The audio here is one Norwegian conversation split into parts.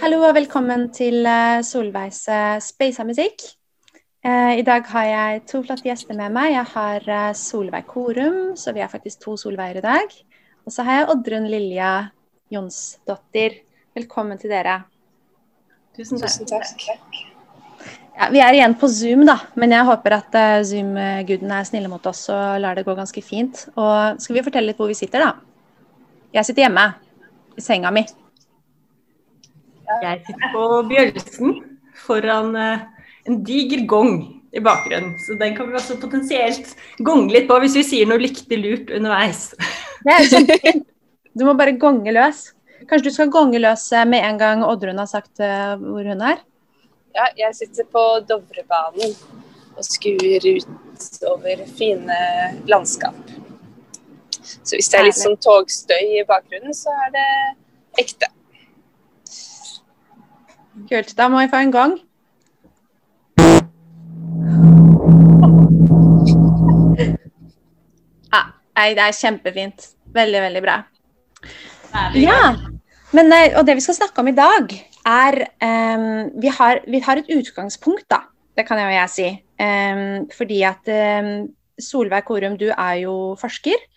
Hallo og velkommen til eh, Solveigs eh, Space musikk. Eh, I dag har jeg to flotte gjester med meg. Jeg har Solveig Korum, så vi er faktisk to Solveiger i dag. Og så har jeg Oddrun Lilja Jonsdottir. Velkommen til dere. Tusen takk. Tusen takk. Ja, vi er igjen på Zoom, da, men jeg håper at uh, Zoom-gudene er snille mot oss og lar det gå ganske fint. Og skal vi fortelle litt hvor vi sitter, da? Jeg sitter hjemme i senga mi. Jeg sitter på Bjølsen foran uh, en diger gong i bakgrunnen. Så den kan vi også potensielt gonge litt på hvis vi sier noe riktig lurt underveis. Det er kjempefint. Du må bare gonge løs. Kanskje du skal gonge løs eh, med en gang Oddrun har sagt hvor hun er? Ja, jeg sitter på Dovrebanen og skuer ut over fine landskap. Så hvis det er litt sånn togstøy i bakgrunnen, så er det ekte. Kult. Da må jeg få en gang. Ja, det er kjempefint. Veldig, veldig bra. Ja, men, eh, og det vi skal snakke om i dag, er um, vi, har, vi, har, et utgangspunkt, da. Det kan jo jeg si. Um, fordi at um, Solveig Korum, du er jo forsker.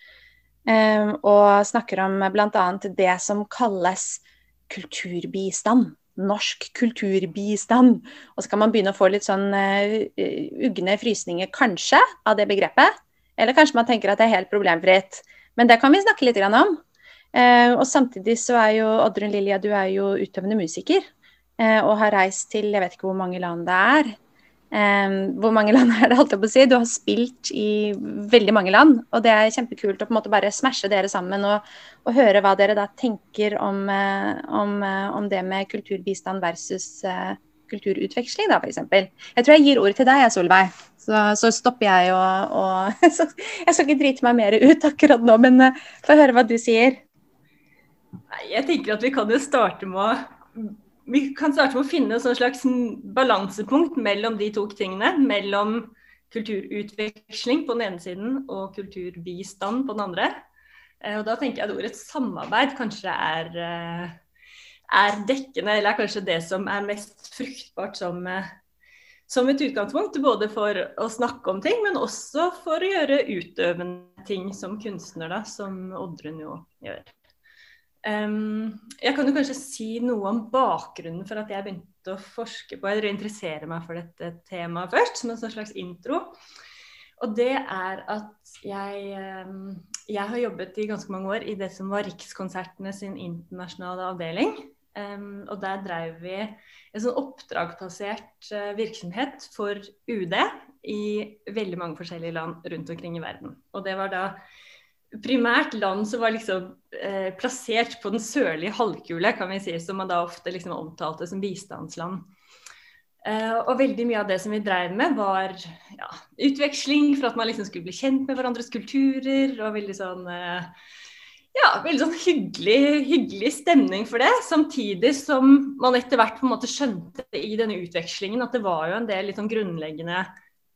og snakker om bl.a. det som kalles kulturbistand. Norsk kulturbistand. Og så kan man begynne å få litt sånn uh, ugne frysninger, kanskje, av det begrepet. Eller kanskje man tenker at det er helt problemfritt. Men det kan vi snakke litt om. Eh, og samtidig så er jo Oddrun Lilja, du er jo utøvende musiker. Eh, og har reist til jeg vet ikke hvor mange land det er. Eh, hvor mange land er det, holdt jeg på å si. Du har spilt i veldig mange land. Og det er kjempekult å på en måte bare smashe dere sammen og, og høre hva dere da tenker om, om, om det med kulturbistand versus kulturutveksling, da, f.eks. Jeg tror jeg gir ord til deg, Solveig. Så, så stopper jeg og, og Jeg skal ikke drite meg mer ut akkurat nå, men få høre hva du sier. Nei, jeg tenker at vi kan jo starte med vi kan starte med å finne et slags balansepunkt mellom de to tingene. Mellom kulturutveksling på den ene siden og kulturbistand på den andre. Eh, og Da tenker jeg at ordet samarbeid kanskje er, eh, er dekkende, eller er kanskje det som er mest fruktbart som, eh, som et utgangspunkt. Både for å snakke om ting, men også for å gjøre utøvende ting som kunstner, da, som Oddrun jo gjør. Um, jeg kan jo kanskje si noe om bakgrunnen for at jeg begynte å forske på eller interessere meg for dette temaet først, som en sånn slags intro. Og det er at jeg, um, jeg, har jobbet i ganske mange år i det som var Rikskonsertene sin internasjonale avdeling. Um, og der drev vi en sånn oppdragsbasert uh, virksomhet for UD i veldig mange forskjellige land rundt omkring i verden. Og det var da primært land som var liksom eh, plassert på den sørlige halvkule, kan vi si, som man da ofte liksom omtalte som bistandsland. Eh, og veldig mye av det som vi drev med, var ja, utveksling for at man liksom skulle bli kjent med hverandres kulturer. Og veldig sånn eh, ja, veldig sånn hyggelig, hyggelig, stemning for det. Samtidig som man etter hvert på en måte skjønte i denne utvekslingen at det var jo en del litt sånn grunnleggende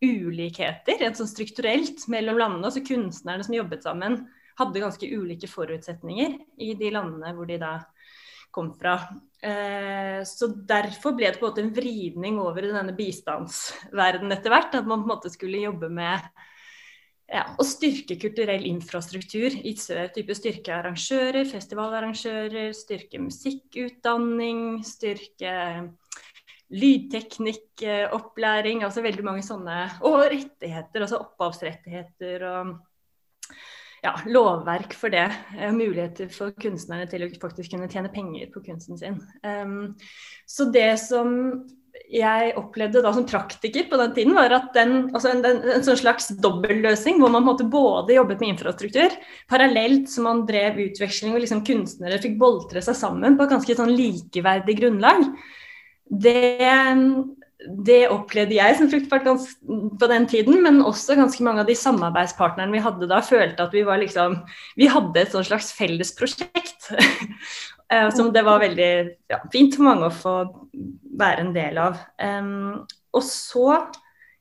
ulikheter rent sånn strukturelt mellom landene. Altså kunstnerne som jobbet sammen, hadde ganske ulike forutsetninger i de landene hvor de da kom fra. Eh, så derfor ble det på en måte en vridning over i denne bistandsverdenen etter hvert. At man på en måte skulle jobbe med ja, å styrke kulturell infrastruktur. I type styrke arrangører, festivalarrangører, styrke musikkutdanning, styrke lydteknikkopplæring, altså veldig mange sånne Og rettigheter, altså opphavsrettigheter og ja, lovverk for det. Eh, muligheter for kunstnerne til å faktisk kunne tjene penger på kunsten sin. Um, så det som jeg opplevde da som praktiker på den tiden, var at den, altså en, den, en sånn slags dobbeltløsning hvor man både jobbet med infrastruktur, parallelt som man drev utveksling og liksom kunstnere fikk boltre seg sammen på et ganske sånn likeverdig grunnlag det, det opplevde jeg som fruktbart på den tiden, men også ganske mange av de samarbeidspartnerne vi hadde da, følte at vi var liksom Vi hadde et sånt slags felles prosjekt. Eh, som det var veldig ja, fint for mange å få være en del av. Um, og så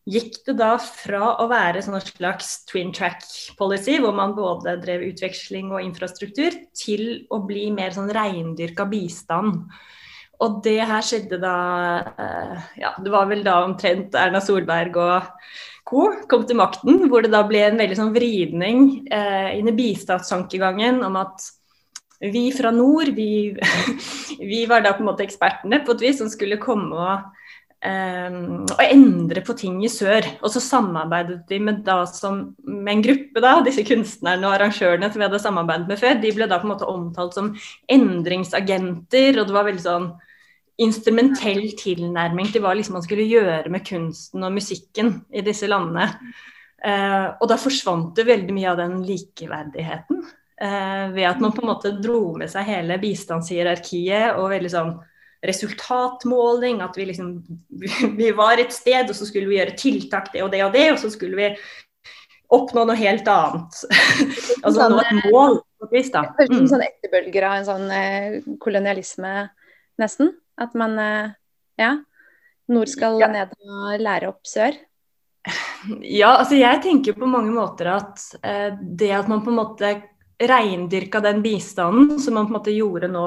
gikk det da fra å være sånn slags twin track policy, hvor man både drev utveksling og infrastruktur, til å bli mer sånn reindyrka bistand. Og det her skjedde da eh, Ja, det var vel da omtrent Erna Solberg og co. kom til makten, hvor det da ble en veldig sånn vridning eh, inn i bistandstankegangen om at vi fra nord, vi, vi, var da på en måte ekspertene på et vis som skulle komme og Um, og endre på ting i sør. Og så samarbeidet de med, da, som, med en gruppe, da, disse kunstnerne og arrangørene som vi hadde samarbeidet med før. De ble da på en måte omtalt som endringsagenter, og det var veldig sånn instrumentell tilnærming til hva liksom man skulle gjøre med kunsten og musikken i disse landene. Uh, og da forsvant det veldig mye av den likeverdigheten. Uh, ved at man på en måte dro med seg hele bistandshierarkiet og veldig sånn resultatmåling. At vi liksom Vi var et sted, og så skulle vi gjøre tiltak det og det og det, og så skulle vi oppnå noe helt annet. altså sånn, nå et mål vis, da. Mm. En sånn etterbølger av en sånn eh, kolonialisme, nesten. At man eh, Ja. Nord skal ja. ned og lære opp sør. Ja, altså jeg tenker på mange måter at eh, det at man på en måte reindyrka den bistanden som man på en måte gjorde nå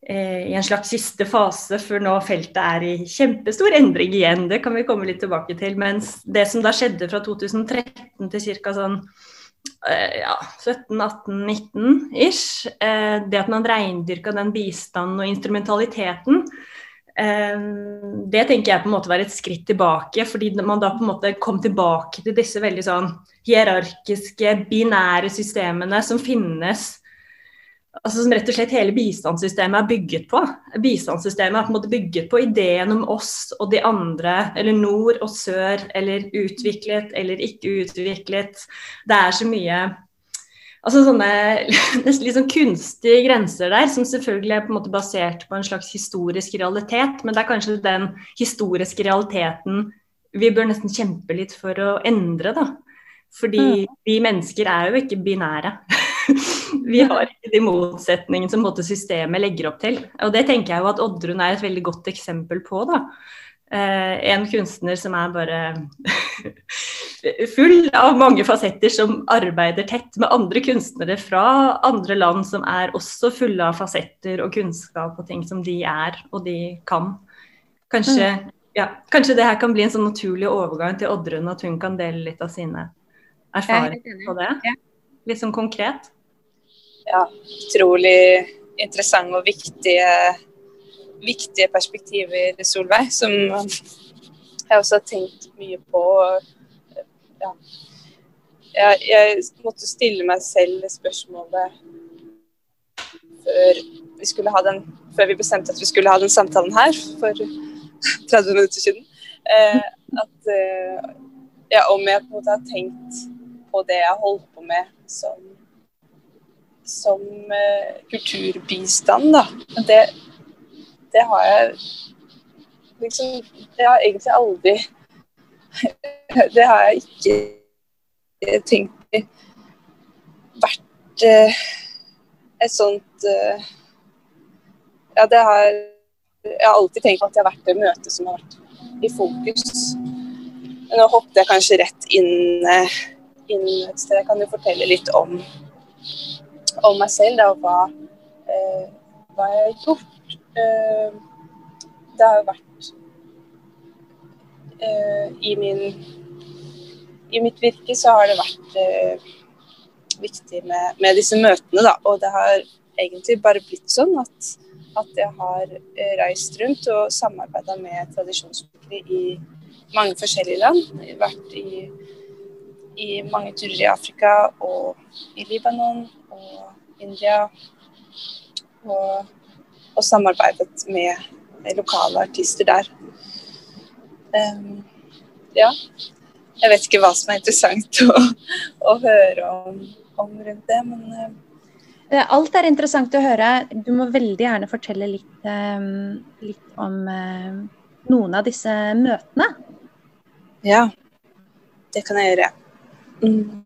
i en slags siste fase før nå feltet er i kjempestor endring igjen. Det kan vi komme litt tilbake til. Mens det som da skjedde fra 2013 til ca. sånn eh, ja, 17-18-19 ish, eh, det at man reindyrka den bistanden og instrumentaliteten, det tenker jeg på en måte var et skritt tilbake, fordi man da på en måte kom tilbake til disse veldig sånn hierarkiske, binære systemene som finnes altså som rett og slett hele bistandssystemet er bygget på. Bistandssystemet er på en måte bygget på ideen om oss og de andre, eller nord og sør, eller utviklet eller ikke utviklet. Det er så mye altså sånne litt sånn kunstige grenser der, som selvfølgelig er på en måte basert på en slags historisk realitet, men det er kanskje den historiske realiteten vi bør nesten kjempe litt for å endre, da. Fordi mm. vi mennesker er jo ikke binære. vi har ikke de motsetningene som systemet legger opp til. Og det tenker jeg jo at Oddrun er et veldig godt eksempel på. da. Eh, en kunstner som er bare full av mange fasetter, som arbeider tett med andre kunstnere fra andre land som er også fulle av fasetter og kunnskap og ting som de er og de kan. Kanskje, mm. ja, kanskje det her kan bli en sånn naturlig overgang til Oddrun, at hun kan dele litt av sine erfaringer på det. Litt sånn konkret ja, utrolig interessante og viktige, viktige perspektiver, Solveig, som jeg også har tenkt mye på. Ja. Jeg, jeg måtte stille meg selv spørsmålet før vi, skulle ha den, før vi bestemte at vi skulle ha den samtalen her for 30 minutter siden. Eh, at, eh, ja, om jeg på en måte har tenkt på det jeg holder på med som som uh, kulturbistand, da. Det, det har jeg liksom Det har jeg egentlig aldri Det har jeg ikke tenkt vært uh, et sånt uh, Ja, det har Jeg har alltid tenkt at det har vært det møtet som har vært i fokus. Men nå hoppet jeg kanskje rett inn, inn et sted. Jeg kan jo fortelle litt om om meg selv da, og hva, eh, hva jeg har gjort. Eh, det har jo vært eh, i, min, I mitt virke så har det vært eh, viktig med, med, disse møtene, da. Og det har egentlig bare blitt sånn at, at jeg har eh, reist rundt og samarbeida med tradisjonsbrukere i mange forskjellige land. Jeg har Vært i i mange turer i Afrika og i Libanon og India. Og, og samarbeidet med, lokale artister der. Um, ja. Jeg vet ikke hva som er interessant å, å høre om, om, rundt det, men uh, Alt er interessant å høre. Du må veldig gjerne fortelle litt, um, litt om uh, noen av disse møtene. Ja, det kan jeg gjøre. Mm.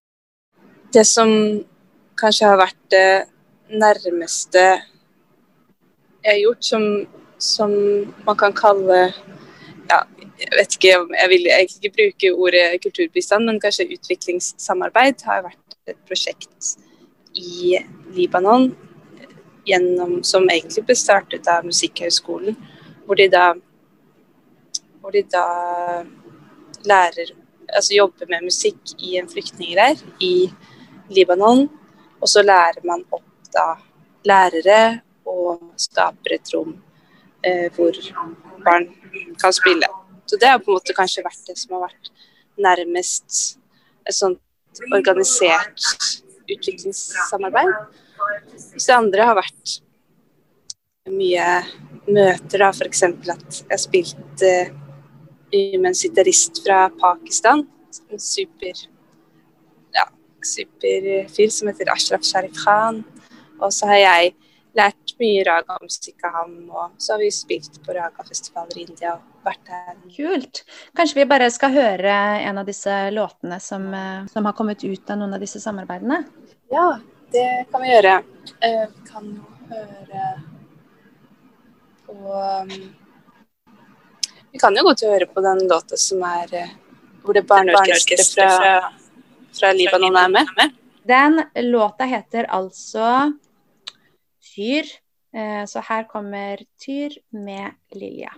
Det som kanskje har vært det nærmeste jeg har gjort, som, som man kan kalle ja, jeg vet ikke jeg vil egentlig ikke bruke ordet kulturbistand, men kanskje utviklingssamarbeid har vært et prosjekt i Libanon gjennom, som egentlig ble startet av Musikkhøgskolen, hvor de da hvor de da lærer altså jobber med musikk i en flyktningleir i Libanon. Og så lærer man opp da lærere og skaper et rom eh, hvor barn kan spille. Så det har på en måte kanskje vært det som har vært nærmest et sånt organisert utviklingssamarbeid. Hvis det andre har vært mye møter, da, f.eks. at jeg spilte eh, med en sitarist fra Pakistan. En super ja, super som heter Ashraf Sharif Khan. Og så har jeg lært mye raga-musikk av ham, og så har vi spilt på ragafestivaler i India og vært der. Kult. Kanskje vi bare skal høre en av disse låtene som, eh, som har kommet ut av noen av disse samarbeidene? Ja, det kan vi gjøre. Uh, vi kan høre på um, Vi kan jo godt høre på den låta som er uh, hvor det barneorkesteret fra, fra Libanon er med. Den låta heter altså Tyr. Eh, så her kommer Tyr med Lilja.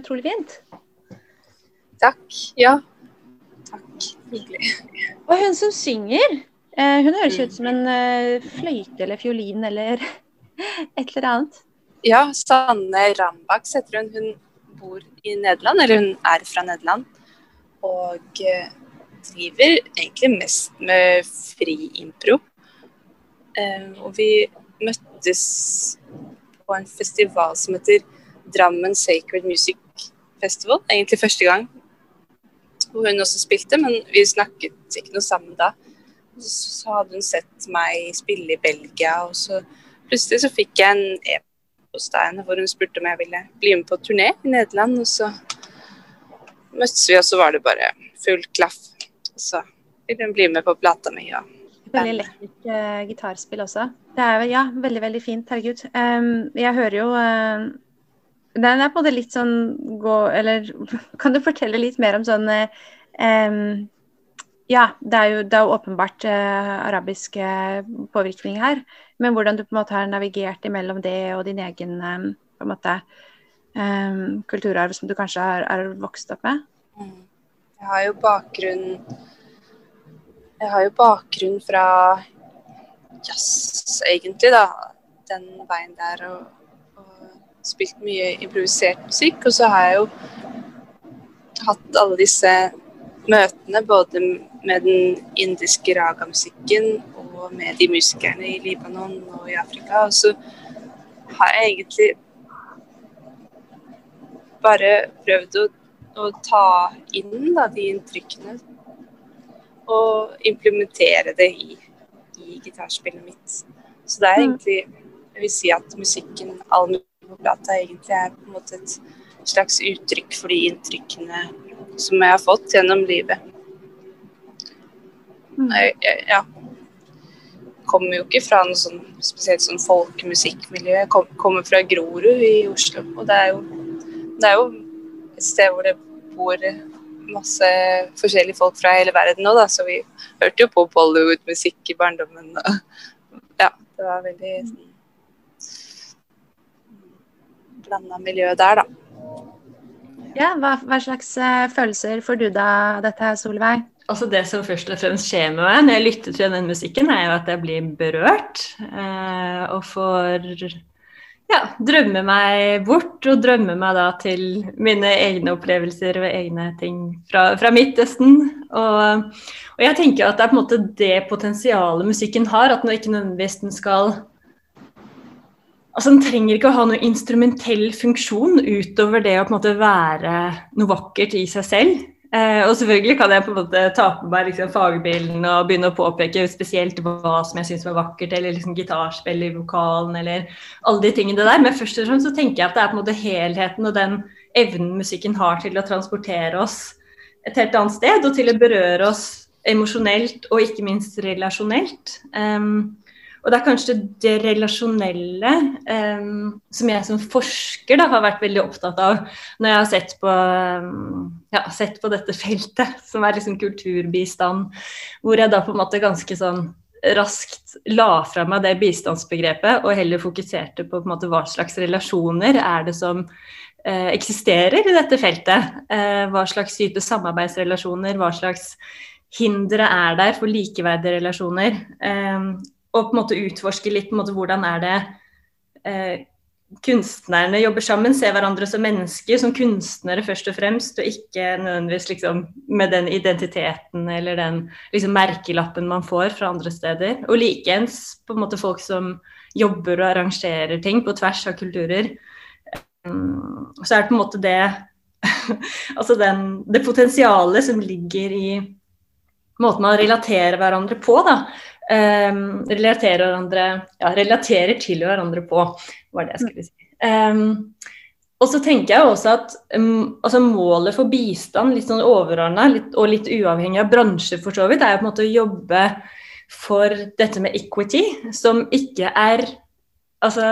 Utrolig fint. Takk. Ja. Takk. Hyggelig. Og hun som synger, eh, hun høres ut som en eh, fløyte eller fiolin eller et eller annet. Ja, Sanne Rambaks heter hun. Hun bor i Nederland, eller hun er fra Nederland. Og eh, driver egentlig mest med fri impro. Eh, og vi møttes på en festival som heter Drammen Sacred Music Festival. Egentlig første gang. Hvor hun også spilte, men vi snakket ikke noe sammen da. Så hadde hun sett meg spille i Belgia, og så plutselig så fikk jeg en e-post av henne hvor hun spurte om jeg ville bli med på turné i Nederland. Og så møttes vi, og så var det bare full klaff. Så ville hun bli med på plata mi. Og Veldig lekkert uh, gitarspill også. Det er ja, veldig, veldig fint. Herregud. Um, jeg hører jo eh, Den er på måte litt sånn gå Eller kan du fortelle litt mer om sånn um, Ja, det er jo, det er jo åpenbart uh, arabisk eh, påvirkning her. Men hvordan du på en måte har navigert imellom det og din egen um, på en måte um, kulturarv som du kanskje har, har vokst opp med? Mm. Jeg har jo bakgrunn Jeg har jo bakgrunn fra jazz, egentlig, da. Den veien der. Og spilt mye improvisert musikk. Og så har jeg jo hatt alle disse møtene både med den indiske raga-musikken og med de musikerne i Libanon og i Afrika. Og så har jeg egentlig bare prøvd å, å ta inn da, de inntrykkene og implementere det i, i gitarspillet mitt. Så det er Mm. egentlig Jeg vil si at musikken, all musikk på data egentlig er på en måte et slags uttrykk for de inntrykkene som jeg har fått gjennom livet. Mm. Jeg, jeg, ja. Kommer jo ikke fra noe sånn spesielt sånn folkemusikkmiljø. Jeg kom, kommer fra Grorud i Oslo, og det er jo det er jo et sted hvor det bor masse forskjellige folk fra hele verden nå, da, så vi hørte jo på Bollywood-musikk i barndommen. Og, ja, det var veldig sånn blanda miljø der, da. Ja, hva, hva slags eh, følelser får du da dette, Solveig? Altså Det som først og fremst skjer med meg når jeg lytter til den musikken, er jo at jeg blir berørt. Eh, og får ja, drømme meg bort, og drømme meg da til mine egne opplevelser og egne ting fra, fra Midtøsten. Og, og jeg tenker at det er på en måte det potensialet musikken har, at når ikke nødvendigvis den skal Altså Den trenger ikke å ha noen instrumentell funksjon utover det å på en måte være noe vakkert i seg selv. Eh, og selvfølgelig kan jeg på en måte ta på meg liksom, fagbilden og begynne å påpeke spesielt hva som jeg syns var vakkert, eller liksom gitarspill i vokalen, eller alle de tingene der. Men først og fremst så tenker jeg at det er på en måte helheten og den evnen musikken har til å transportere oss et helt annet sted, og til å berøre oss emosjonelt og ikke minst relasjonelt. Um, Og det er kanskje det relasjonelle um, som jeg som forsker da, har vært veldig opptatt av når jeg har sett på, um, ja, sett på dette feltet, som er liksom kulturbistand, hvor jeg da på en måte ganske sånn raskt la fra meg det bistandsbegrepet og heller fokuserte på, på en måte, hva slags relasjoner er det som eh, eksisterer i dette feltet. Eh, hva slags type samarbeidsrelasjoner, hva slags hindre er der for likeverdige relasjoner. Eh, og på en måte utforske litt på en måte, hvordan er det eh, kunstnerne jobber sammen, ser hverandre som mennesker, som kunstnere først og fremst, og ikke nødvendigvis liksom, med den identiteten eller den liksom, merkelappen man får fra andre steder. Og likeens på en måte folk som jobber og arrangerer ting på tvers av kulturer. Um, så er det på en måte det Altså den, det potensialet som ligger i måten man relaterer hverandre på, da. Um, relaterer, hverandre, ja, relaterer til hverandre på, var det jeg skulle si. Um, og så tenker jeg også at um, altså målet for bistand, litt sånn overordna og litt uavhengig av bransje for så vidt, er på en måte å jobbe for dette med equity, som ikke er Altså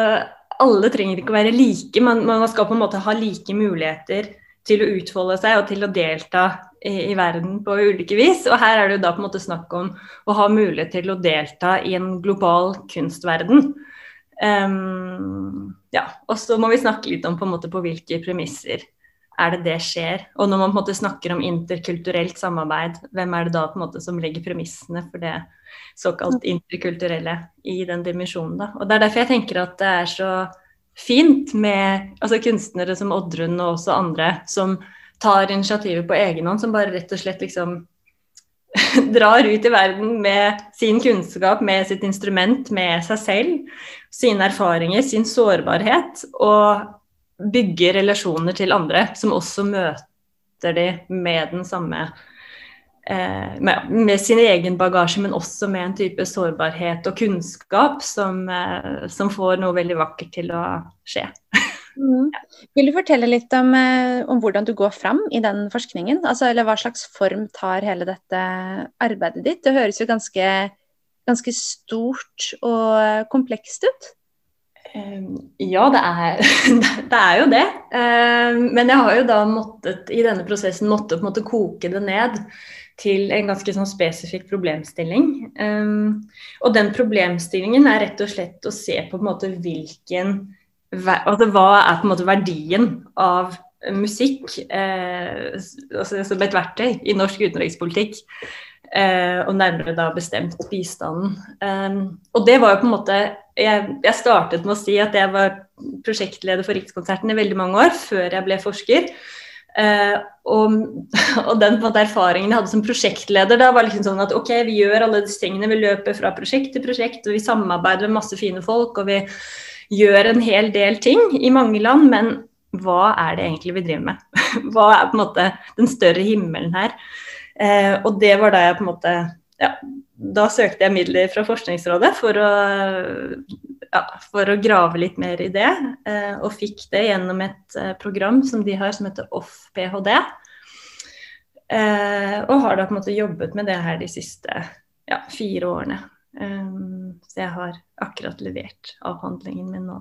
alle trenger ikke å være like, men man skal på en måte ha like muligheter til å utfolde seg og til å delta i, i, verden på ulike vis. Og her er det jo da på en måte snakk om å ha mulighet til å delta i en global kunstverden. Um, ja, og så må vi snakke litt om på, en måte på hvilke premisser er det det skjer. Og når man på en måte snakker om interkulturelt samarbeid, hvem er det da på en måte som legger premissene for det såkalt interkulturelle i den dimensjonen? da. Og Det er derfor jeg tenker at det er så fint med altså kunstnere som Oddrun og også andre som tar initiativet på egen hånd, som bare rett og slett liksom drar ut i verden med sin kunnskap, med sitt instrument, med seg selv, sine erfaringer, sin sårbarhet, og bygger relasjoner til andre som også møter de med den samme eh, med, med, sin egen bagasje, men også med en type sårbarhet og kunnskap som, eh, som får noe veldig vakkert til å skje. Mm. Vil du fortelle litt om, eh, om, hvordan du går fram i den forskningen? Altså, eller hva slags form tar hele dette arbeidet ditt? Det høres jo ganske, ganske stort og komplekst ut. Ja, det er, det er jo det. Men jeg har jo da måttet i denne prosessen måtte koke det ned til en ganske sånn spesifikk problemstilling. Og den problemstillingen er rett og slett å se på, på en måte hvilken altså, hva er på en måte verdien av musikk eh, altså, som et verktøy i norsk utenrikspolitikk? Eh, og nærmere da bestemt bistanden. Um, og det var jo på en måte jeg, jeg, startet med å si at jeg var prosjektleder for Rikskonserten i veldig mange år, før jeg ble forsker. Eh, og, og, den måte, erfaringen jeg hadde som prosjektleder, da var liksom sånn at ok, vi gjør alle disse tingene, vi løper fra prosjekt til prosjekt, og vi samarbeider med masse fine folk, og vi gjør en hel del ting i mange land, men hva er det egentlig vi driver med? Hva er på en måte den større himmelen her? Eh, og det var da jeg på en måte ja, da søkte jeg midler fra Forskningsrådet for å, ja, for å grave litt mer i det, eh, og fikk det gjennom et eh, program som de har som heter Off-ph.d. Eh, og har da på en måte jobbet med det her de siste ja, fire årene. Um, så jeg har akkurat levert avhandlingen min nå.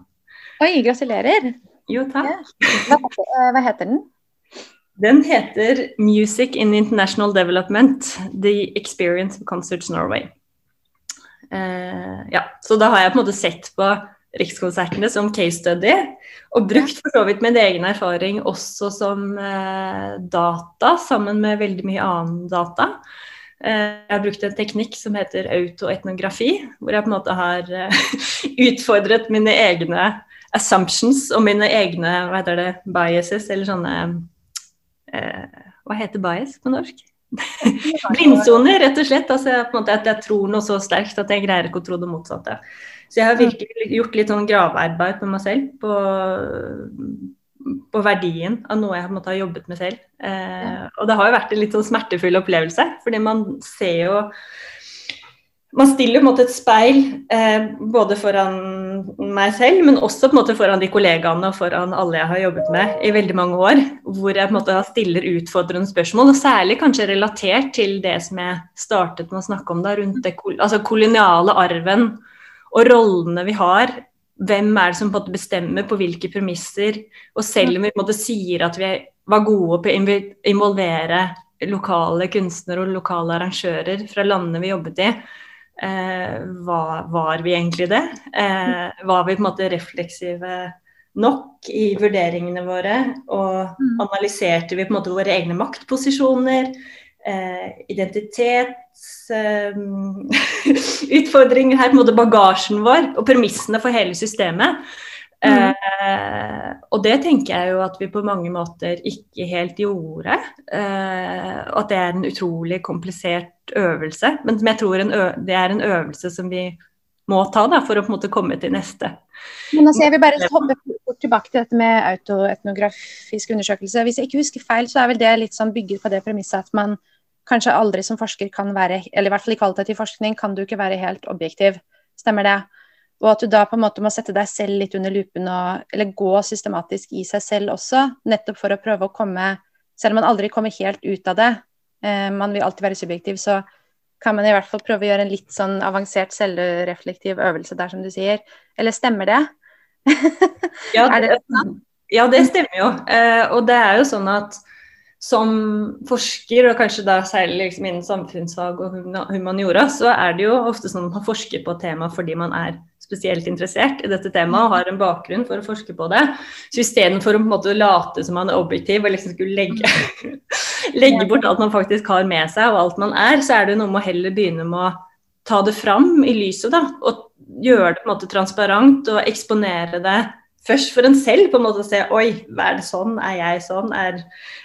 Oi, gratulerer. Jo, takk. Eh, hva heter den? Den heter 'Music in International Development The Experience of Concerts Norway'. Uh, ja, så da har jeg på en måte sett på Rikskonsertene som case study, og brukt for så vidt min egen erfaring også som uh, data, sammen med veldig mye annen data. Eh, jeg har brukt en teknikk som heter autoetnografi, hvor jeg på en måte har eh, utfordret mine egne assumptions og mine egne hva heter det, biases, eller sånne eh, Hva heter bias på norsk? Blindsoner, rett og slett. Altså, på en måte at jeg tror noe så sterkt at jeg greier ikke å tro det motsatte. Så jeg har virkelig gjort litt sånn gravearbeid på meg selv på på verdien av noe jeg måte, har jobbet med selv. Eh, og det har jo vært en litt sånn smertefull opplevelse, fordi man ser jo man stiller på en måte et speil eh, både foran meg selv, men også på en måte foran de kollegaene og foran alle jeg har jobbet med i veldig mange år. Hvor jeg på en måte stiller utfordrende spørsmål, og særlig kanskje relatert til det som jeg startet med å snakke om da, rundt det altså koloniale arven og rollene vi har. Hvem er det som på bestemmer på hvilke premisser? Og selv om vi måte sier at vi var gode på å involvere lokale kunstnere og lokale arrangører fra landene vi jobbet i, eh, var, var, vi egentlig det? Eh, var vi på en måte refleksive nok i vurderingene våre? Og mm. analyserte vi på en måte våre egne maktposisjoner? Eh, identitetsutfordringer eh, her, på en måte bagasjen vår og premissene for hele systemet. Mm. Eh, og det tenker jeg jo at vi på mange måter ikke helt gjorde. Eh, og at det er en utrolig komplisert øvelse. Men jeg tror det er en øvelse som vi må ta da, for å på en måte komme til neste. Men altså, Jeg vil bare hoppe fort tilbake til dette med autoetnografisk undersøkelse. Hvis jeg ikke husker feil, så er vel det litt sånn bygget på det premisset at man kanskje aldri som forsker kan være, eller i hvert fall i kvalitativ forskning, kan du ikke være helt objektiv. Stemmer det? Og at du da på en måte må sette deg selv litt under lupen, og, eller gå systematisk i seg selv også, nettopp for å prøve å komme Selv om man aldri kommer helt ut av det, eh, man vil alltid være subjektiv, så kan man i hvert fall prøve å gjøre en litt sånn avansert selvreflektiv øvelse der, som du sier. Eller stemmer det? ja, det, ja, det stemmer jo. Eh, og det er jo sånn at som forsker, og kanskje da særlig liksom innen samfunnsfag og humaniora, så er det jo ofte sånn at man forsker på et tema fordi man er spesielt interessert i dette temaet og har en bakgrunn for å forske på det. Så istedenfor å på en måte late som man er objektiv og liksom skulle legge, legge bort alt man faktisk har med seg og alt man er, så er det noe med å heller begynne med å ta det fram i lyset, da. Og gjøre det på en måte transparent og eksponere det først for en selv på en måte å se Oi, er det sånn? Er jeg sånn? Er,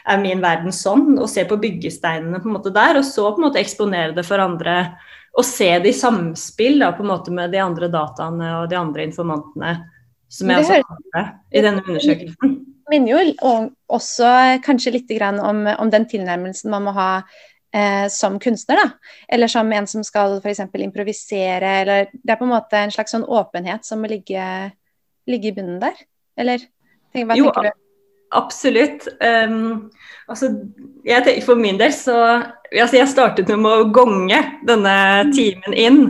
er, min verden sånn? Og se på byggesteinene på en måte der, og så på en måte eksponere det for andre. Og se det i samspill da, på en måte med de andre dataene og de andre informantene som jeg også hadde i denne undersøkelsen. Det minner jo også kanskje litt om, om den tilnærmelsen man må ha eh, som kunstner, da. Eller som en som skal f.eks. improvisere, eller Det er på en måte en slags sånn åpenhet som må ligge ligge i bunnen der? Eller hva jo, tenker du? Absolutt. Um, altså, jeg for min del så altså Jeg startet med å gonge denne timen inn.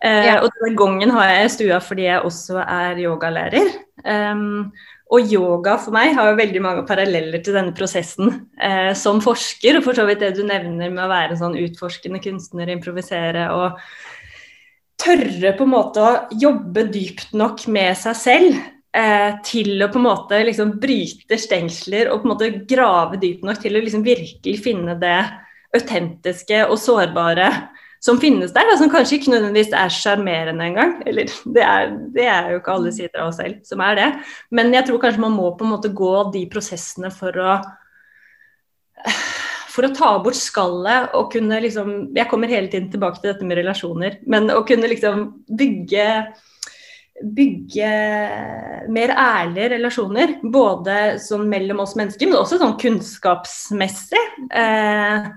Uh, ja. Og denne gongen har jeg i stua fordi jeg også er yogalærer. Um, og yoga for meg har jo veldig mange paralleller til denne prosessen uh, som forsker. Og for så vidt det du nevner med å være sånn utforskende kunstner, improvisere og tørre på en måte å jobbe dypt nok med seg selv eh, til å på en måte liksom bryte stengsler og på en måte grave dypt nok til å liksom virkelig finne det autentiske og sårbare som finnes der, da, som kanskje ikke nødvendigvis er sjarmerende engang. Eller det er, det er, jo ikke alle sider av oss selv som er det. Men jeg tror kanskje man må på en måte gå de prosessene for å for å ta bort skallet og kunne liksom Jeg kommer hele tiden tilbake til dette med relasjoner, men å kunne liksom bygge bygge mer ærlige relasjoner. Både sånn mellom oss mennesker, men også sånn kunnskapsmessig. Eh,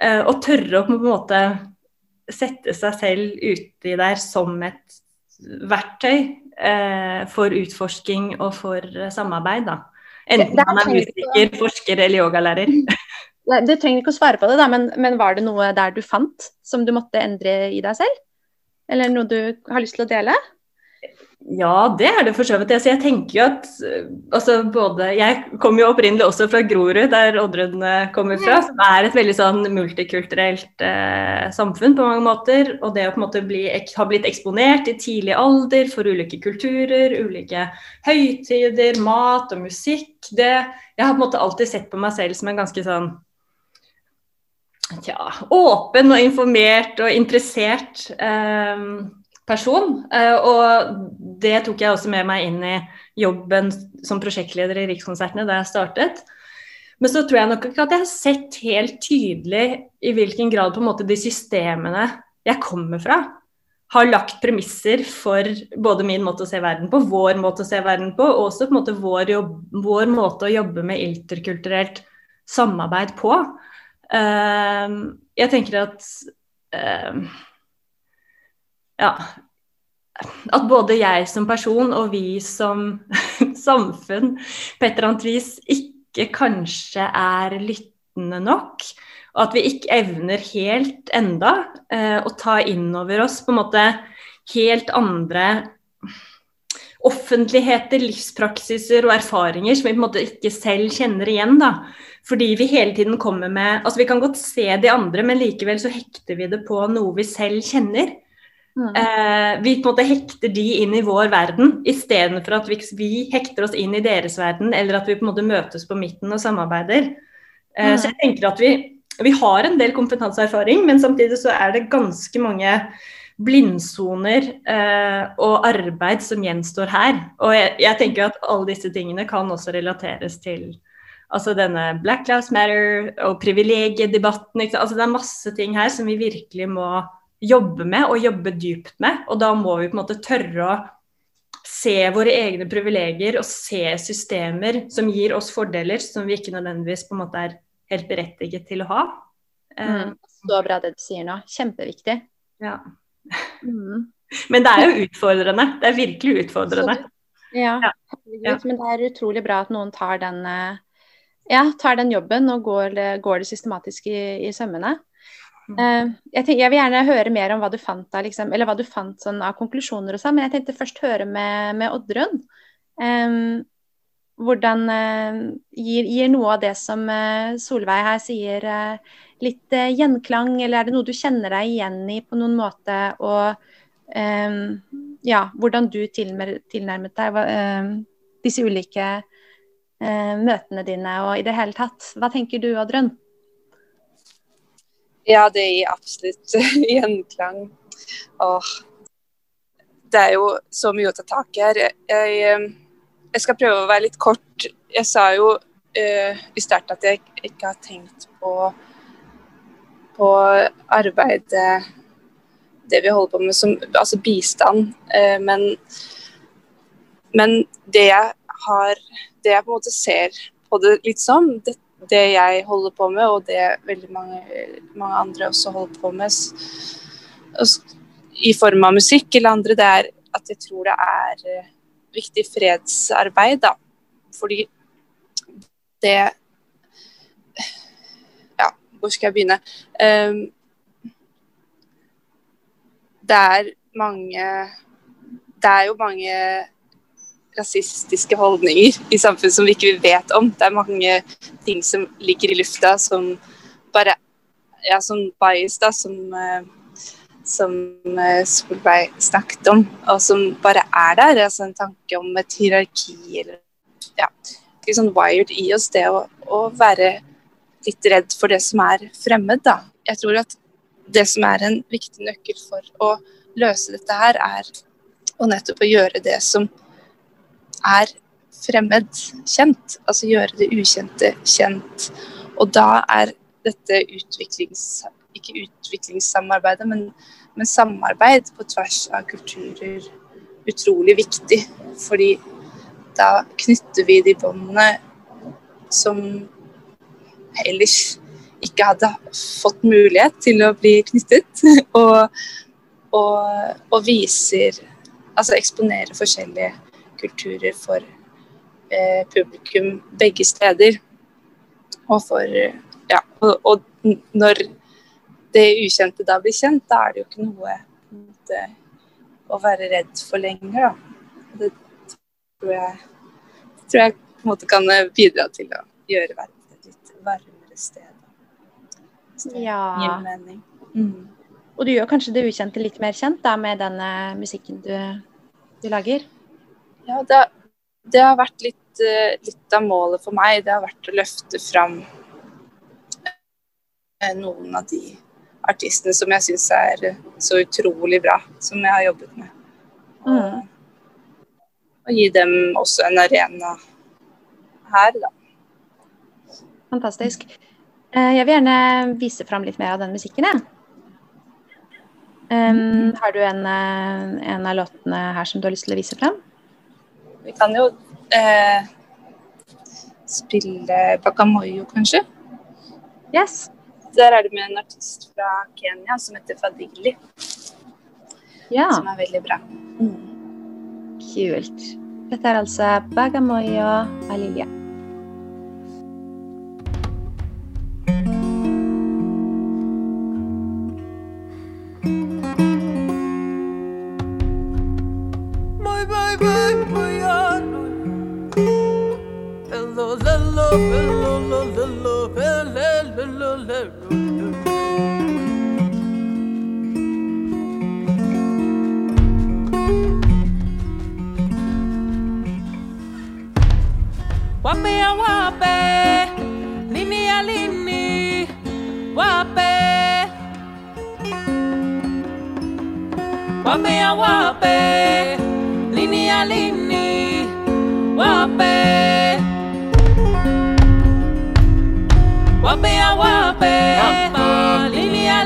eh, og tørre å på en måte sette seg selv uti der som et verktøy eh, for utforsking og for samarbeid. da. Enten man er musiker, forsker eller yogalærer. Du trenger ikke å svare på det, da, men, men, var det noe der du fant som du måtte endre i deg selv? Eller noe du har lyst til å dele? Ja, det er det for så vidt. Altså, jeg tenker jo at altså, både, Jeg kommer jo opprinnelig også fra Grorud, der Oddrun eh, kommer fra. Som er et veldig sånn multikulturelt eh, samfunn på mange måter. Og det å på en måte bli, ha blitt eksponert i tidlig alder for ulike kulturer, ulike høytider, mat og musikk det, Jeg har på en måte alltid sett på meg selv som en ganske sånn tja, åpen og informert og interessert eh, person. Eh, og det tok jeg også med meg inn i jobben som prosjektleder i Rikskonsertene da jeg startet. Men så tror jeg nok ikke at jeg har sett helt tydelig i hvilken grad på en måte de systemene jeg kommer fra, har lagt premisser for både min måte å se verden på, vår måte å se verden på, og også på en måte vår, jobb, vår måte å jobbe med interkulturelt samarbeid på. Ehm, jeg tenker at ehm, ja, at både jeg som person og vi som samfunn på et ikke kanskje er lyttende nok. Og at vi ikke evner helt enda eh, å ta inn over oss på en måte helt andre offentligheter, livspraksiser og erfaringer som vi på en måte ikke selv kjenner igjen. da. Fordi vi hele tiden kommer med Altså vi kan godt se de andre, men likevel så hekter vi det på noe vi selv kjenner. Mm. Eh, vi på en måte hekter de inn i vår verden, istedenfor at vi, vi, hekter oss inn i deres verden, eller at vi på en måte møtes på midten og samarbeider. Eh, mm. Så jeg tenker at vi, vi har en del kompetanseerfaring, men samtidig så er det ganske mange blindsoner eh, og arbeid som gjenstår her. Og jeg, jeg tenker at alle disse tingene kan også relateres til altså denne Black Lives Matter og privilegiedebatten. Altså det er masse ting her som vi virkelig må jobbe med og jobbe dypt med. Og da må vi på en måte tørre å se våre egne privilegier og se systemer som gir oss fordeler som vi ikke nødvendigvis på en måte er helt berettiget til å ha. Mm, så bra det du sier nå. Kjempeviktig. Ja. Mm. Men det er jo utfordrende. Det er virkelig utfordrende. Ja, ja. men det er utrolig bra at noen tar den, eh, ja, tar den jobben og går, går det systematisk i, i sømmene. Mm. Uh, jeg, tenker, jeg, vil gjerne høre mer om hva du fant av, liksom, eller hva du fant sånn, av konklusjoner og sånn, men jeg tenkte først høre med, med Oddrun. Um, hvordan uh, gir, gir, noe av det som uh, Solveig her sier, litt eh, gjenklang, eller er det noe du kjenner deg igjen i på noen måte? Og um, ja, hvordan du tilnærmet deg eh, disse ulike eh, møtene dine, og i det hele tatt. Hva tenker du, Oddrun? Ja, det gir absolutt gjenklang. Åh, det er jo så mye å ta tak i her. Jeg, jeg, jeg, skal prøve å være litt kort. Jeg sa jo uh, i starten at jeg ikke har tenkt på på arbeidet det vi holder på med som altså bistand. Eh, men, men det jeg har Det jeg på en måte ser på det litt som, det, det jeg holder på med, og det veldig mange, mange andre også holder på med i form av musikk eller andre, det er at jeg tror det er eh, viktig fredsarbeid, da. Fordi det Ja, hvor skal jeg begynne? Um, det er mange Det er jo mange rasistiske holdninger i samfunnet som vi ikke vet om. Det er mange ting som ligger i lufta som bare Ja, som bias, da, som, uh, som uh, Solveig snakket om, og som bare er der. Altså en tanke om et hierarki eller Ja, litt sånn wired i oss, det å, å være litt redd for det som er fremmed. Da. Jeg tror at det som er en viktig nøkkel for å løse dette her, er å nettopp gjøre det som er fremmed, kjent. Altså gjøre det ukjente kjent. Og da er dette utviklings... Ikke utviklingssamarbeidet, men, men samarbeid på tvers av kulturer utrolig viktig. Fordi da knytter vi de båndene som ellers ikke hadde fått mulighet til å bli knyttet. Og, og, og viser Altså eksponerer forskjellige kulturer for eh, publikum begge steder. Og for Ja, og, og, når det ukjente da blir kjent, da er det jo ikke noe det, å være redd for lenger, da. Det tror jeg, det tror jeg på en måte kan bidra til å gjøre verden varmere sted. Så det ja. gir mening. Mm. Og du gjør kanskje det ukjente litt mer kjent da, med denne musikken du, du lager? Ja, det, det har vært litt, eh, litt, av målet for meg. Det har vært å løfte fram eh, noen av de artistene som jeg syns er så utrolig bra, som jeg har jobbet med. Mm. og gi dem også en arena her, da. Fantastisk. Eh, jeg vil gjerne vise fram litt mer av den musikken, jeg. Um, har du en, eh, en, av låtene her som du har lyst til å vise fram? Vi kan jo eh, spille Bakamoyo, kanskje. Yes. Der er det med en artist fra Kenya som heter Fadili. Ja. Som er veldig bra. Mm. Kult. Dette er altså Bagamoyo av Wape wape, lini ya lini, wape. Wape ya wape, lini ya lini, wape. Wape ya wape, lini ya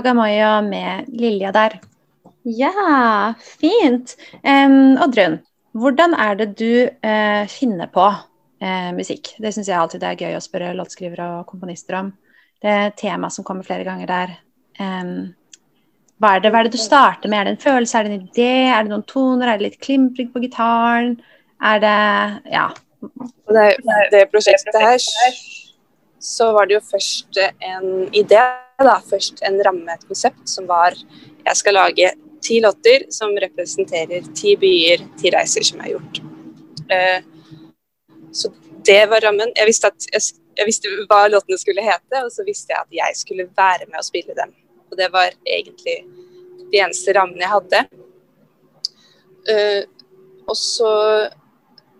Bagamoyo med Lilja der. Ja, fint. Um, Oddrun, hvordan er det du uh, finner på uh, musikk? Det syns jeg alltid det er gøy å spørre låtskrivere og komponister om. Det er tema som kommer flere ganger der. Um, hva, er det, hva er det du starter med? Er det en følelse, er det en idé, er det noen toner, er det litt klimpring på gitaren? Er det Ja. Det, det prosjektet her, så var det jo først en idé, da. Først en ramme, et konsept, som var jeg skal lage ti låter som representerer ti byer, ti reiser som jeg har gjort. Eh, så det var rammen. Jeg visste, jeg, jeg visste hva låtene skulle hete, og så visste jeg at jeg skulle være med og spille dem. Og det var egentlig de eneste rammene jeg hadde. Eh, og så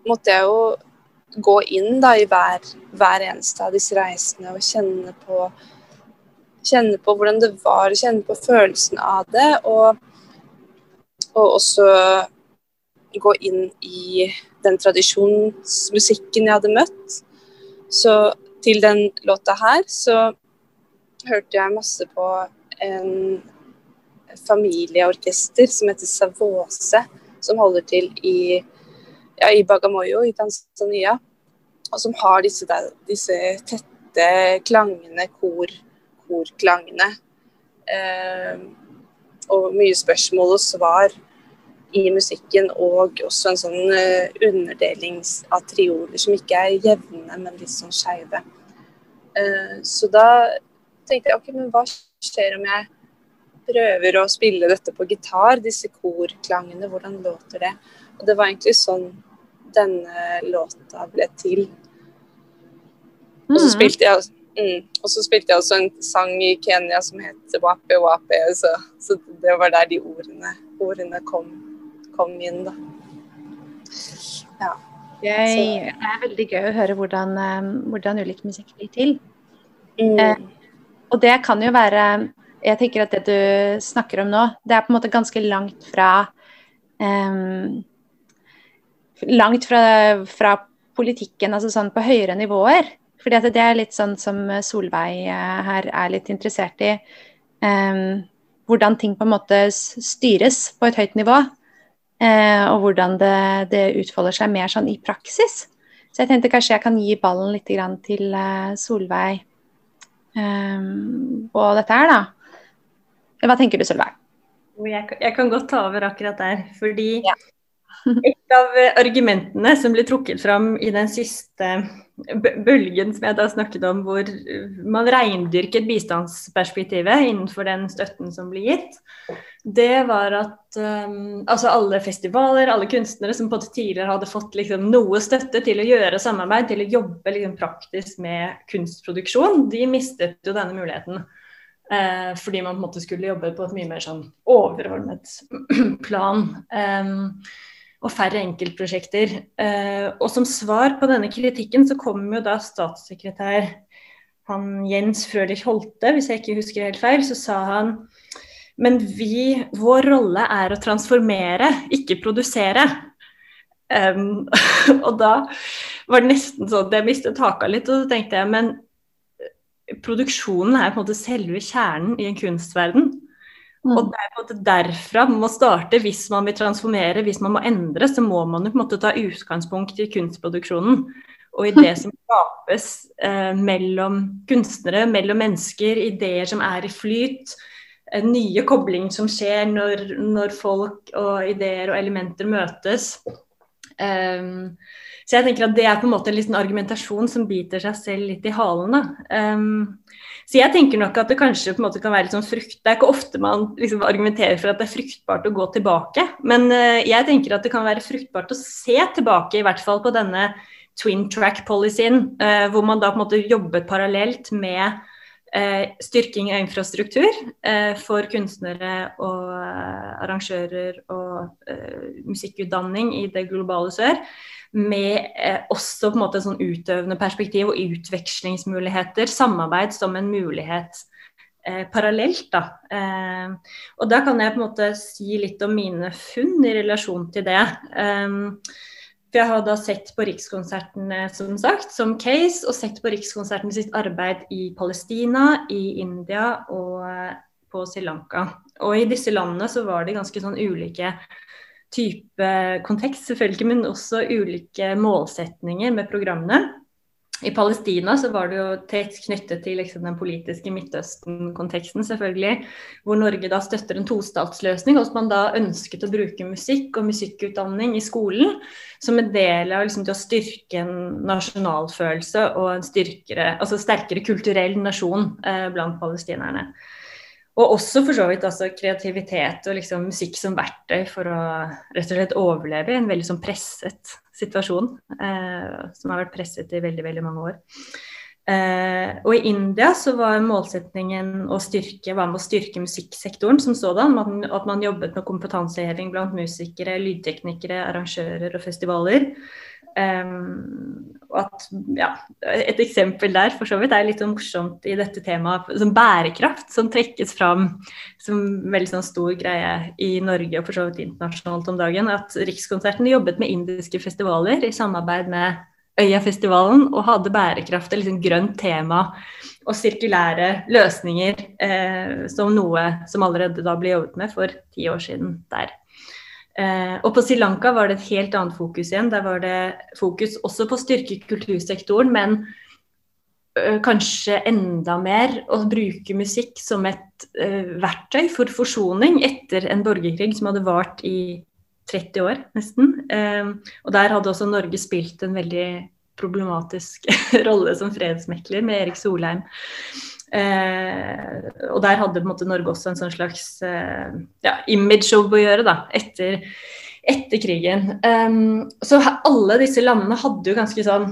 måtte jeg jo gå inn da i hver, hver eneste av disse reisene og kjenne på, kjenne på hvordan det var, kjenne på følelsen av det. Og, og også gå inn i den tradisjonsmusikken jeg hadde møtt. Så til den låta her så hørte jeg masse på en familieorkester som heter Savose, som holder til i, ja, i Bagamoyo i Tanzania. Og som har disse, der, disse tette klangene, kor, korklangene. Eh, og mye spørsmål og svar i musikken, og også en sånn eh, underdeling av trioler som ikke er jevne, men litt sånn skeive. Eh, så da tenkte jeg OK, men hva skjer om jeg prøver å spille dette på gitar, disse korklangene, hvordan låter det? Og det var egentlig sånn denne låta ble til. Og så mm. spilte jeg, mm, og så spilte jeg også en sang i Kenya som het Wape Wape, så, så det var der de ordene, ordene kom, kom, inn, da. Ja. Jeg, det er veldig gøy å høre hvordan, eh, hvordan ulik musikk blir til. Mm. Eh, og det kan jo være Jeg tenker at det du snakker om nå, det er på en måte ganske langt fra um, Langt fra, fra, politikken, altså sånn på høyere nivåer. Fordi at det er litt sånn som Solveig uh, her er litt interessert i. Um, hvordan ting på en måte styres på et høyt nivå. Uh, og hvordan det, det, utfolder seg mer sånn i praksis. Så jeg tenkte kanskje jeg kan gi ballen litt til uh, Solveig um, på dette her, da. Hva tenker du, Solveig? Jeg, jeg, kan godt ta over akkurat der. Fordi ja. Et av argumentene som ble trukket fram i den siste bølgen som jeg da snakket om, hvor man reindyrket bistandsperspektivet innenfor den støtten som ble gitt, det var at um, altså alle festivaler, alle kunstnere som på tidligere hadde fått liksom, noe støtte til å gjøre samarbeid, til å jobbe liksom, praktisk med kunstproduksjon, de mistet jo denne muligheten. Eh, fordi man på en måte skulle jobbe på et mye mer sånn overordnet plan. Um, og færre enkeltprosjekter. Eh, og som svar på denne kritikken så kom jo da statssekretær han Jens Frølich Holte, hvis jeg ikke husker helt feil, så sa han men vi, vår rolle er å transformere, ikke produsere. Um, og da var det nesten sånn at jeg mistet haka litt, og så tenkte jeg men produksjonen er på en måte selve kjernen i en kunstverden. Mm. Og det er på en måte derfra man må starte hvis man vil transformere, hvis man må endre, så må man jo på en måte ta utgangspunkt i kunstproduksjonen. Og i det som skapes eh, mellom kunstnere, mellom mennesker, ideer som er i flyt, en nye kobling som skjer når, når, folk og ideer og elementer møtes. Um, så jeg tenker at det er på en måte en liten argumentasjon som biter seg selv litt i halen. Um, så jeg tenker nok at det kanskje på en måte kan være litt sånn frukt Det er ikke ofte man liksom argumenterer for at det er fruktbart å gå tilbake, men uh, jeg tenker at det kan være fruktbart å se tilbake, i hvert fall på denne twin track-policyen, uh, hvor man da på en måte jobbet parallelt med Eh, styrking av infrastruktur eh, for kunstnere og eh, arrangører og eh, musikkutdanning i det globale sør. Med eh, også på en måte sånn utøvende perspektiv og utvekslingsmuligheter. Samarbeid som en mulighet eh, parallelt. Da. og da kan jeg på en måte si litt om mine funn i relasjon til det. Eh, for jeg har da sett på Rikskonsertene som sagt, som case, og sett på Rikskonsertene sitt arbeid i Palestina, i India og eh, på Sri Lanka. Og i disse landene så var det ganske sånn ulike type kontekst, selvfølgelig, men også ulike målsetninger med programmene. I Palestina så var det jo tett knyttet til liksom, den politiske Midtøsten-konteksten, selvfølgelig. Hvor Norge da støtter en tostatsløsning, og at man da ønsket å bruke musikk og musikkutdanning i skolen som en del av liksom, til å styrke en nasjonalfølelse og en styrkere, altså sterkere kulturell nasjon eh, blant palestinerne. Og også for så vidt altså, kreativitet og liksom, musikk som verktøy for å rett og slett overleve i en veldig sånn presset situasjon, eh, som har vært presset i veldig, veldig mange år. Eh, og i India så var målsetningen å styrke, var med å styrke musikksektoren som sådan. At, at man jobbet med kompetanseheving blant musikere, lydteknikere, arrangører og festivaler. Um, at, ja, et eksempel der for så vidt er litt sånn morsomt i dette temaet som bærekraft, som trekkes fram som veldig sånn stor greie i Norge og for så vidt internasjonalt om dagen. At Rikskonserten jobbet med indiske festivaler i samarbeid med Øyafestivalen og hadde bærekraft, et liksom grønt tema og sirkulære løsninger eh, som noe som allerede da ble jobbet med for ti år siden der. Eh, og på Sri Lanka var det et helt annet fokus igjen. Der var det fokus også på å styrke kultursektoren, men ø, kanskje enda mer å bruke musikk som et ø, verktøy for forsoning etter en borgerkrig som hadde vart i 30 år, nesten. Eh, og der hadde også Norge spilt en veldig problematisk rolle som fredsmekler med Erik Solheim. Eh, og der hadde måte, Norge også en sånn slags eh, ja, image-jobb å gjøre da, etter, etter krigen. Um, så alle disse landene hadde jo ganske sånn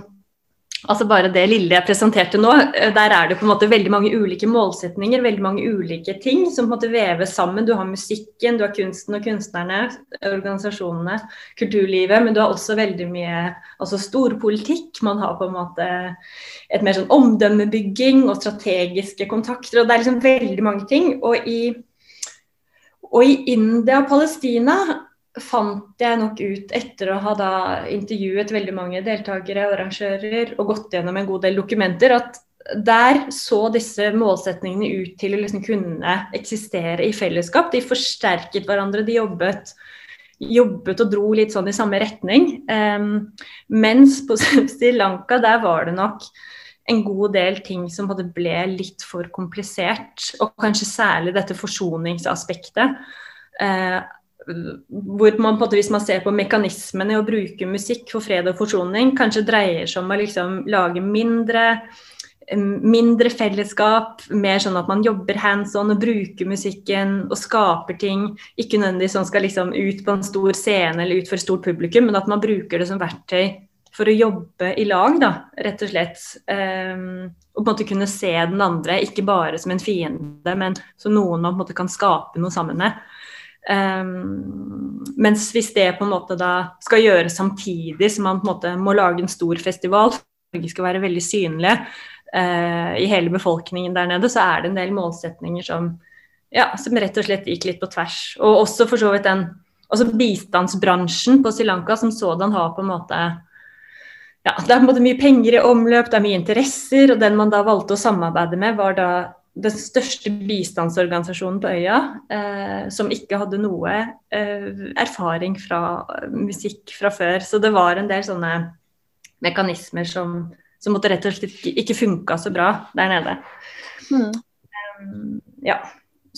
Altså bare det lille jeg presenterte nå, eh, der er det på en måte veldig mange ulike målsetninger, veldig mange ulike ting som på en måte veves sammen. Du har musikken, du har kunsten og kunstnerne, organisasjonene, kulturlivet, men du har også veldig mye altså storpolitikk. Man har på en måte et mer sånn omdømmebygging og strategiske kontakter, og det er liksom veldig mange ting. Og i, og i India og Palestina fant jeg nok ut etter å ha da intervjuet veldig mange deltakere og arrangører og gått gjennom en god del dokumenter, at der så disse målsetningene ut til å liksom kunne eksistere i fellesskap. De forsterket hverandre, de jobbet, jobbet og dro litt sånn i samme retning. Um, mens på Sri Lanka, der var det nok en god del ting som ble litt for komplisert. Og kanskje særlig dette forsoningsaspektet. Uh, hvor man på en måte, Hvis man ser på mekanismene i å bruke musikk for fred og forsoning, kanskje dreier seg om å liksom lage mindre, mindre fellesskap, mer sånn at man jobber hands on og bruker musikken og skaper ting. Ikke nødvendigvis sånn skal liksom ut på en stor scene eller ut for et stort publikum, men at man bruker det som verktøy for å jobbe i lag, da, rett og slett. Um, og på en måte kunne se den andre, ikke bare som en fiende, men som noen man på en måte kan skape noe sammen med. Um, mens hvis det på en måte da skal gjøres samtidig som man på en måte må lage en stor festival, Norge skal være veldig synlige uh, i hele befolkningen der nede, så er det en del målsetninger som, ja, som rett og slett gikk litt på tvers. Og også for så vidt den altså bistandsbransjen på Sri Lanka som sådan har på en måte ja, Det er på en måte mye penger i omløp, det er mye interesser, og den man da valgte å samarbeide med, var da den største bistandsorganisasjonen på øya, eh, som ikke hadde noe eh, erfaring fra musikk fra før. Så det var en del sånne mekanismer som, som måtte rett og slett ikke, ikke funka så bra der nede. Mm. Um, ja.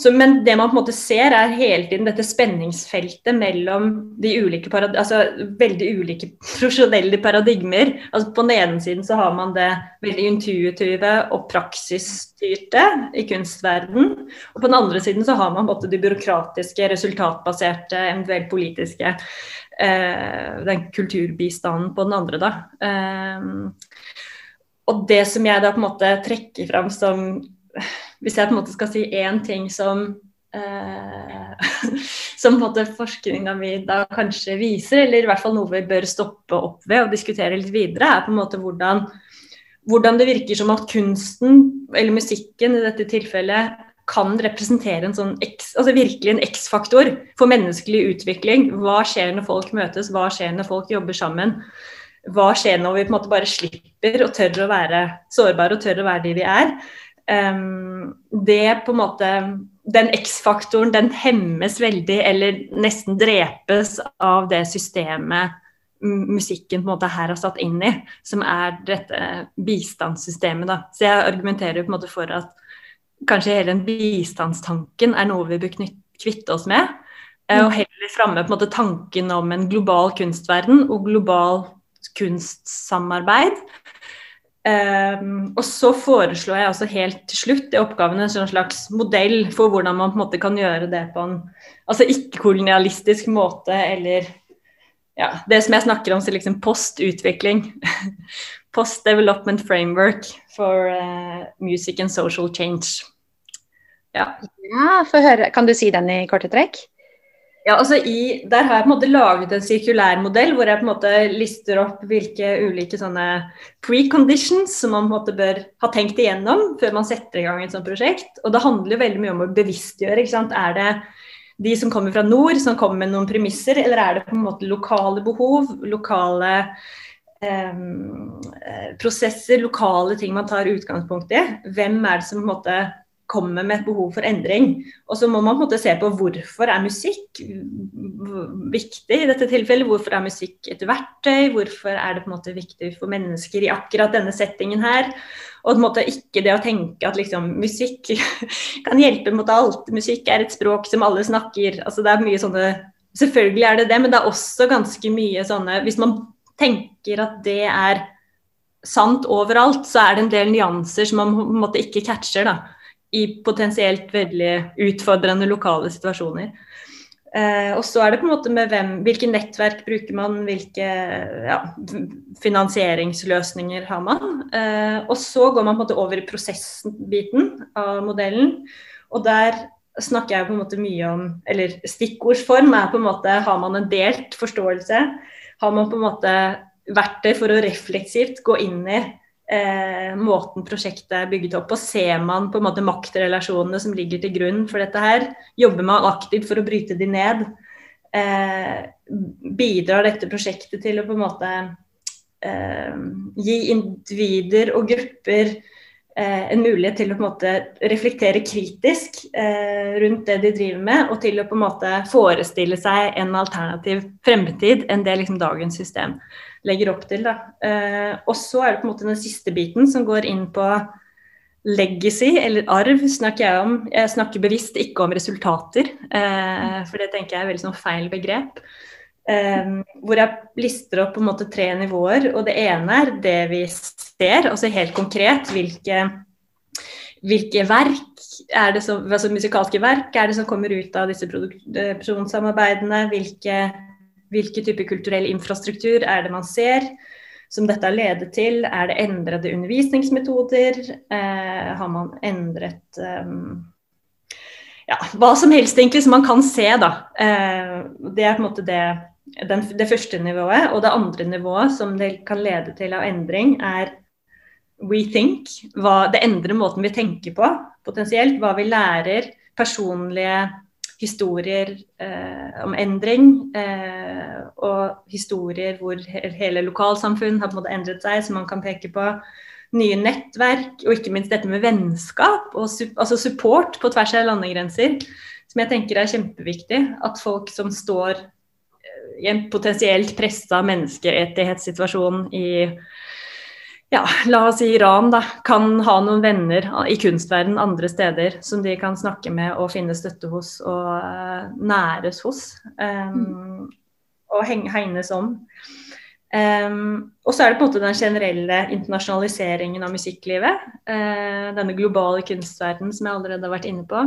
Så, men det man på en måte ser, er hele tiden dette spenningsfeltet mellom de ulike altså veldig ulike profesjonelle paradigmer. Altså På den ene siden så har man det veldig intuitive og praksisstyrte i kunstverden. Og på den andre siden så har man måte de byråkratiske, resultatbaserte, eventuelt politiske. Eh, den kulturbistanden på den andre, da. Eh, og det som jeg da på en måte trekker fram som hvis jeg på en måte skal si én ting som eh, som på en måte forskninga mi da kanskje viser, eller i hvert fall noe vi bør stoppe opp ved og diskutere litt videre, er på en måte hvordan, hvordan det virker som at kunsten, eller musikken i dette tilfellet, kan representere en sånn X, altså virkelig en X-faktor for menneskelig utvikling. Hva skjer når folk møtes, hva skjer når folk jobber sammen? Hva skjer når vi på en måte bare slipper og tør å være sårbare og tør å være de vi er? Um, det på en måte Den X-faktoren den hemmes veldig, eller nesten drepes av det systemet musikken på en måte her har satt inn i, som er dette bistandssystemet. Da. Så jeg argumenterer på en måte for at kanskje hele den bistandstanken er noe vi bør kvitte oss med. Eh, og heller framme på en måte tanken om en global kunstverden og global kunstsamarbeid. Um, og så foreslår jeg også helt til slutt i oppgaven en slags modell for hvordan man på en måte kan gjøre det på en altså ikke-kolonialistisk måte, eller ja, det som jeg snakker om, som liksom post-utvikling. Post-development framework for uh, music and social change. Ja, ja høre. Kan du si den i korte trekk? Ja, altså i, Der har jeg på en måte laget en sirkulær modell hvor jeg på en måte lister opp hvilke ulike sånne preconditions som man på en måte bør ha tenkt igjennom før man setter i gang et sånt prosjekt. Og det handler jo veldig mye om å bevisstgjøre. ikke sant? Er det de som kommer fra nord som kommer med noen premisser, eller er det på en måte lokale behov, lokale eh, prosesser, lokale ting man tar utgangspunkt i. Hvem er det som på en måte kommer med et behov for endring? Og så må man på en måte se på hvorfor er musikk viktig i dette tilfellet. Hvorfor er musikk et verktøy? Hvorfor er det på en måte viktig for mennesker i akkurat denne settingen her? Og på en måte ikke det å tenke at liksom, musikk kan hjelpe mot alt. Musikk er et språk som alle snakker. Altså, det er mye sånne Selvfølgelig er det det, men det er også ganske mye sånne Hvis man tenker at det er sant overalt, så er det en del nyanser som man på en måte ikke catcher da, i potensielt veldig utfordrende lokale situasjoner. Eh, og så er det på en måte med hvem, hvilke nettverk bruker man, hvilke ja, finansieringsløsninger har man. Eh, og så går man på en måte over i prosessbiten av modellen. Og der snakker jeg på en måte mye om Eller stikkordsform er på en måte Har man en delt forståelse? Har man på en måte verktøy for å refleksivt gå inn i eh, måten prosjektet er bygget opp på? Ser man på en måte maktrelasjonene som ligger til grunn for dette her? Jobber man aktivt for å bryte de ned? Eh, bidrar dette prosjektet til å på en måte eh, gi individer og grupper Eh, en mulighet til å på en måte reflektere kritisk eh, rundt det de driver med, og til å på en måte forestille seg en alternativ fremtid enn det liksom dagens system legger opp til. Eh, og så er det på en måte den siste biten som går inn på legacy, eller arv, snakker jeg om. Jeg snakker bevisst ikke om resultater, eh, for det tenker jeg er veldig sånn feil begrep. Um, hvor jeg lister opp på en måte tre nivåer. og Det ene er det vi ser, altså helt konkret. Hvilke, hvilke verk er det som, altså musikalske verk er det som kommer ut av disse produksjonssamarbeidene? Hvilke, hvilke typer kulturell infrastruktur er det man ser som dette har ledet til? Er det endrede undervisningsmetoder? Eh, har man endret um, ja, hva som helst egentlig som man kan se, da. Eh, det er på en måte det den, det første nivået. Og det andre nivået som det kan lede til av endring, er we think. Hva, det endrer måten vi tenker på, potensielt. Hva vi lærer. Personlige historier eh, om endring. Eh, og historier hvor hele lokalsamfunn har på en måte endret seg, som man kan peke på. Nye nettverk, og ikke minst dette med vennskap og altså support på tvers av landegrenser. Som jeg tenker er kjempeviktig. At folk som står i en potensielt pressa menneskerettighetssituasjon i ja, la oss si Iran, da, kan ha noen venner i kunstverden andre steder som de kan snakke med og finne støtte hos og uh, næres hos. Um. Og hegnes om. Um, og så er det på en måte den generelle internasjonaliseringen av musikklivet. Uh, denne globale kunstverdenen som jeg allerede har vært inne på.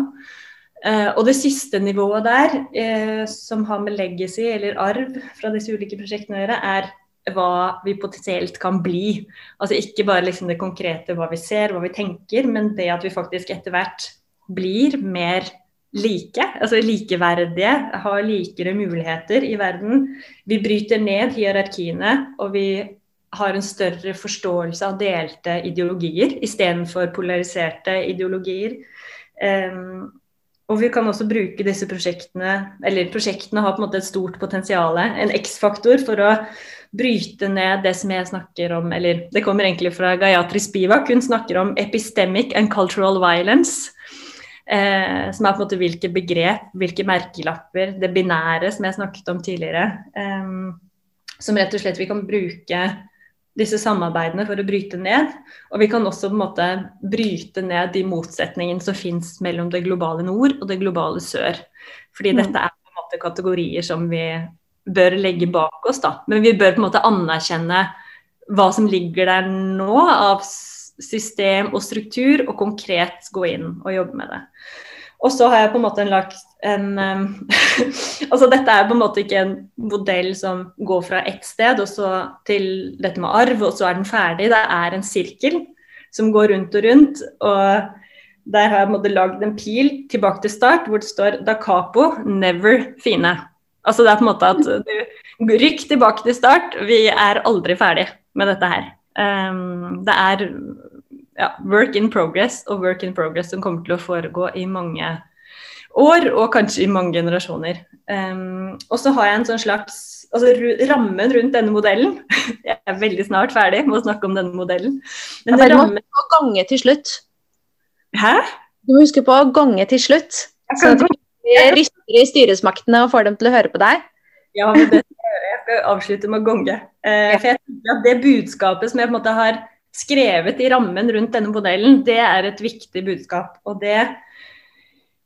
Uh, og det siste nivået der, som har med legacy eller arv fra disse ulike prosjektene å gjøre, er hva vi potensielt kan bli. Altså ikke bare liksom det konkrete hva vi ser, hva vi tenker, men det at vi faktisk etter hvert blir mer like, altså likeverdige, har likere muligheter i verden. Vi bryter ned hierarkiene, og vi har en større forståelse av delte ideologier istedenfor polariserte ideologier. Um, og vi kan også bruke disse prosjektene, eller prosjektene har på en måte et stort potensial, en X-faktor, for å bryte ned det som jeg snakker om, eller det kommer egentlig fra Gayatri Spivak. Hun snakker om epistemic and cultural violence. Eh, som er på en måte hvilke begrep, hvilke merkelapper, det binære som jeg snakket om tidligere. Eh, som rett og slett vi kan bruke disse samarbeidene for å bryte ned. Og vi kan også på en måte bryte ned de motsetningene som finnes mellom det globale nord og det globale sør. Fordi mm. dette er på en måte kategorier som vi bør legge bak oss, da. Men vi bør på en måte anerkjenne hva som ligger der nå av system og struktur, og konkret gå inn og jobbe med det. Og så har jeg på en måte lagt en um, Altså dette er på en måte ikke en modell som går fra ett sted og så til dette med arv, og så er den ferdig. Det er en sirkel som går rundt og rundt. og der har jeg en lagd en pil tilbake til start hvor det står 'Da capo, never fine'. Altså det er på en måte at du Rykk tilbake til start. Vi er aldri ferdig med dette her. Um, det er ja, work in progress og work in progress som kommer til å foregå i mange år, og kanskje i mange generasjoner. Um, og så har jeg en sånn slags altså rammen rundt denne modellen Jeg er veldig snart ferdig med å snakke om denne modellen. Men Ja, bare må- gange til slutt. Hæ? Du må huske på å gange til slutt. Jeg kan at du ikke i styresmaktene og får dem til å høre på deg. Ja, men det. Jeg skal avslutte med å gonge. Eh, for jeg tenker at Det budskapet som jeg på en måte har skrevet i rammen rundt denne modellen, det er et viktig budskap. Og det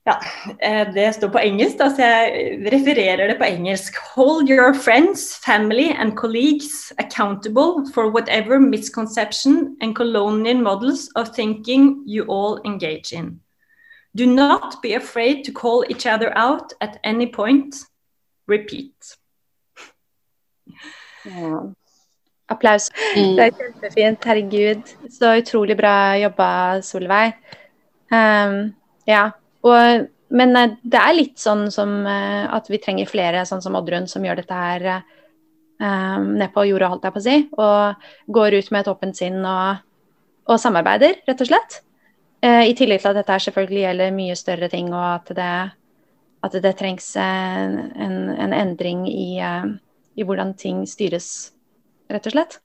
ja, eh, det står på engelsk, da, så jeg refererer det på engelsk. Hold your friends, family and colleagues accountable for whatever misconception and colonial models of thinking you all engage in. Do not be afraid to call each other out at any point. Repeat. Applaus. Det er kjempefint. Herregud. Så utrolig bra jobba, Solveig. Um, ja. Og, men eh, det er litt sånn som eh, at vi trenger flere sånn som Oddrun, som gjør dette her um, ned på jorda, holdt jeg på å si. Og går ut med et åpent sinn og, og samarbeider, rett og slett. Eh, I tillegg til at dette selvfølgelig gjelder mye større ting, og at det, at det trengs en, en, en endring i, eh, i hvordan ting styres, rett og slett.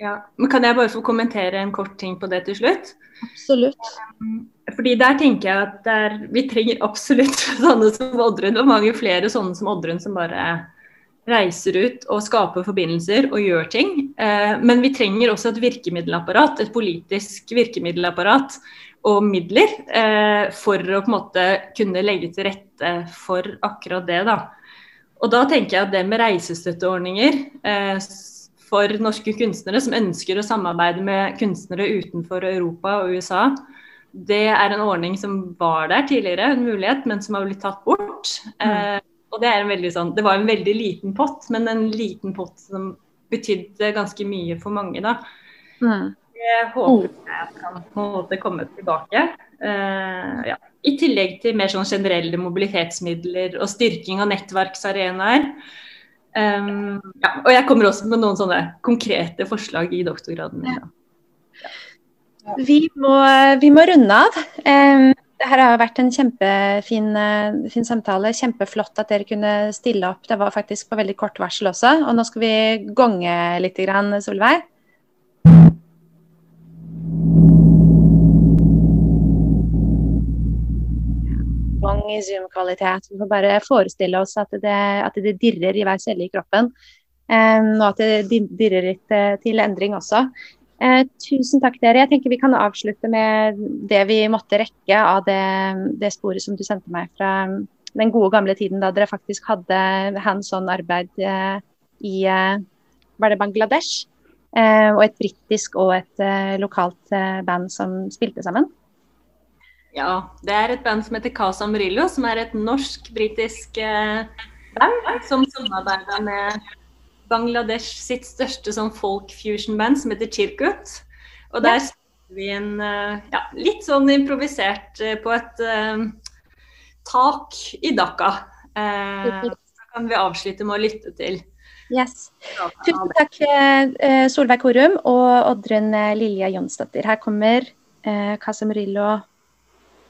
Ja. Men kan jeg bare få kommentere en kort ting på det til slutt? Absolutt. Fordi der tenker jeg at der, vi trenger absolutt sånne som Oddrun, og mange flere sånne som Oddrun som bare reiser ut og skaper forbindelser og gjør ting. Eh, men vi trenger også et virkemiddelapparat, et politisk virkemiddelapparat og midler eh, for å på en måte kunne legge til rette for akkurat det. da. Og da tenker jeg at det med reisestøtteordninger eh, for norske kunstnere som ønsker å samarbeide med kunstnere utenfor Europa og USA, det er en ordning som var der tidligere, en mulighet, men som har blitt tatt bort. Eh, og det, er en veldig sånn, det var en veldig liten pott, men en liten pott som betydde ganske mye for mange. da. Mm. Det håper jeg kan på en måte komme tilbake. Uh, ja. I tillegg til mer sånn generelle mobilitetsmidler og styrking av nettverksarenaer. Um, ja, og jeg kommer også med noen sånne konkrete forslag i doktorgraden min. Ja. Vi, må, vi må runde av. Um, det her har vært en kjempefin eh, fin samtale. Kjempeflott at dere kunne stille opp. Det var faktisk på veldig kort varsel også. Og nå skal vi gonge litt, Solveig. I Zoom-kvalitet. Vi får bare forestille oss at det, at det dirrer i hver celle i kroppen. Um, og at det dirrer litt eh, til endring også. Eh, tusen takk, dere. Jeg tenker Vi kan avslutte med det vi måtte rekke av det, det sporet som du sendte meg fra den gode gamle tiden da dere faktisk hadde hands on arbeid eh, i eh, Var det Bangladesh? Eh, og et britisk og et eh, lokalt eh, band som spilte sammen. Ja, det er et band som heter Casa Murillo, som er et norsk-britisk band som samarbeider med Bangladesh sitt største sånn folk fusion-band som heter Chirkut. Og der spiller vi en ja, litt sånn improvisert på et uh, tak i Dhaka. Uh, så kan vi avslutte med å lytte til. Yes. Tusen takk, eh, eh, Solveig Korum og Oddrun eh, Lilja Jonsdottir. Her kommer eh, Casa Murillo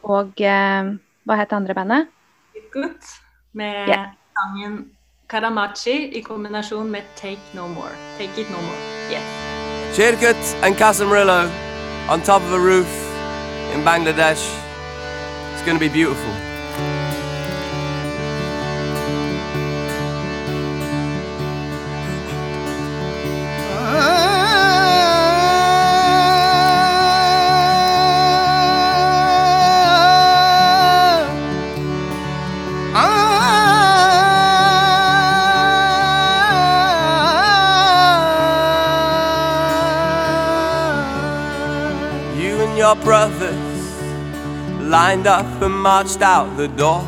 og eh, Hva het det andre bandet? Good med yeah. sangen Karamachi i kombinasjon med Take No More. Take It No More. Yes. Chirkut and Casamarillo on top of a roof in Bangladesh. It's going to be beautiful. Brothers lined up and marched out the door.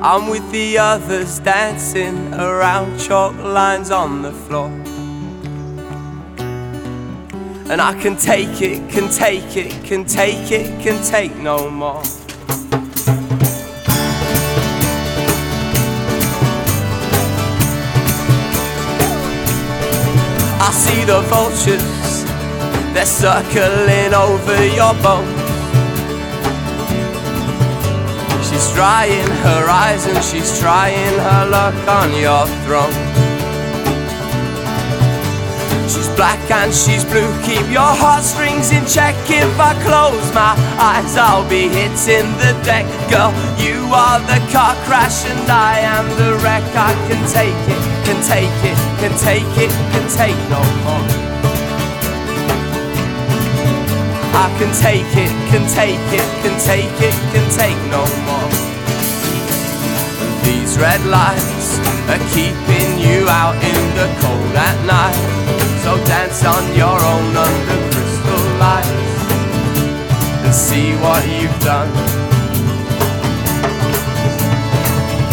I'm with the others dancing around chalk lines on the floor. And I can take it, can take it, can take it, can take no more. I see the vultures, they're circling over your bones. She's drying her eyes and she's trying her luck on your throne. She's black and she's blue. Keep your heartstrings in check. If I close my eyes, I'll be hitting the deck. Girl, you are the car crash and I am the wreck. I can take it, can take it, can take it, can take no more. I can take it, can take it, can take it, can take no more. These red lights are keeping you out in the cold at night. So dance on your own under crystal lights and see what you've done.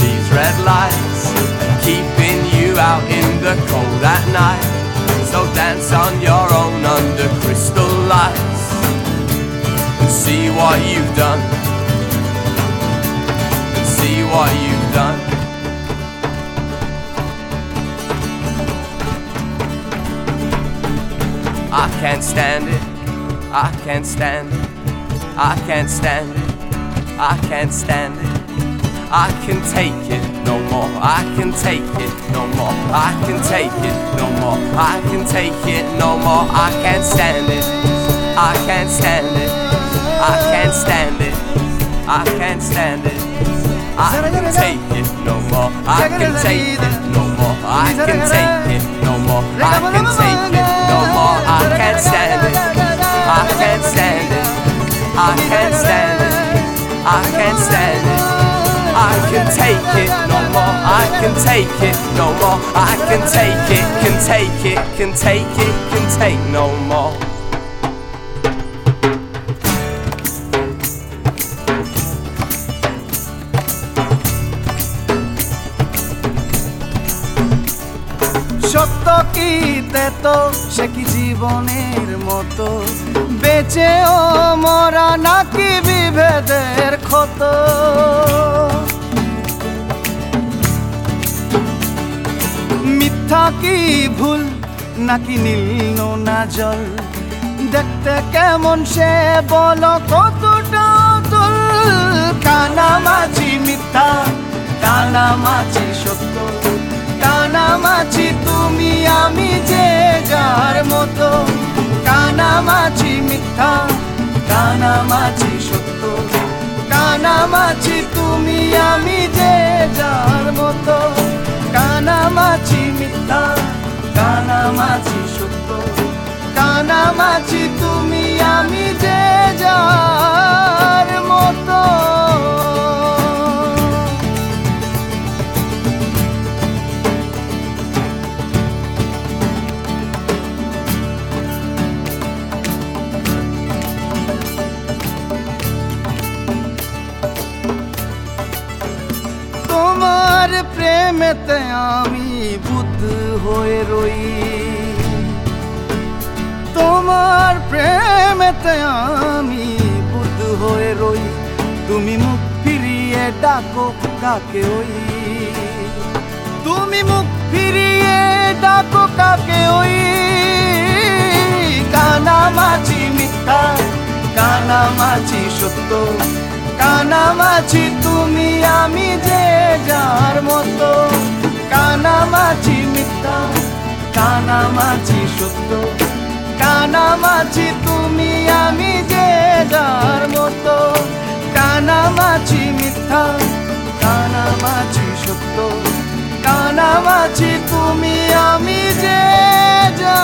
These red lights are keeping you out in the cold at night. So dance on your own under crystal lights what you've done. And see what you've done. I can't stand it. I can't stand it. I can't stand it. I can't stand it. I can take it no more. I can take it no more. I can take it no more. I can take it no more. I can't stand it. I can't stand it. I can't stand it. I can't stand it. I can take it no more. I can take it no more. I can take it no more. I can take it no more. I can't stand it. I can't stand it. I can't stand it. I can't stand it. I can take it no more. I can take it no more. I can take it, can take it, can take it, can take no more. সে কি জীবনের মতো? বেঁচেও মরা নাকি বিভেদের ক্ষত? মিথ্যা কি ভুল নাকি নীল না জল? দেখতে কেমন সে বলো, কতটা তুল কানামাছি মিথ্যা কানামাছি কানামাছি তুমি আমি যে যার মতো। কানামাছি মিথ্যা, কানামাছি সত্য। কানামাছি তুমি আমি যে যার মতো। কানামাছি মিথ্যা, কানামাছি সত্য। কানামাছি তুমি আমি যে যার ডাকো, কাকে ওই? তুমি মুখ ফিরিয়ে ডাকো, কাকে ওই? কানামাছি মিথ্যা কানামাছি সত্য কানামাছি তুমি আমি যে যার মতো। কানামাছি মিথ্যা কানামাছি সত্য কানামাছি তুমি আমি যে যার মতো। কানামাছি মিথ্যা কানামাছি সত্য কানামাছি তুমি আমি যে যা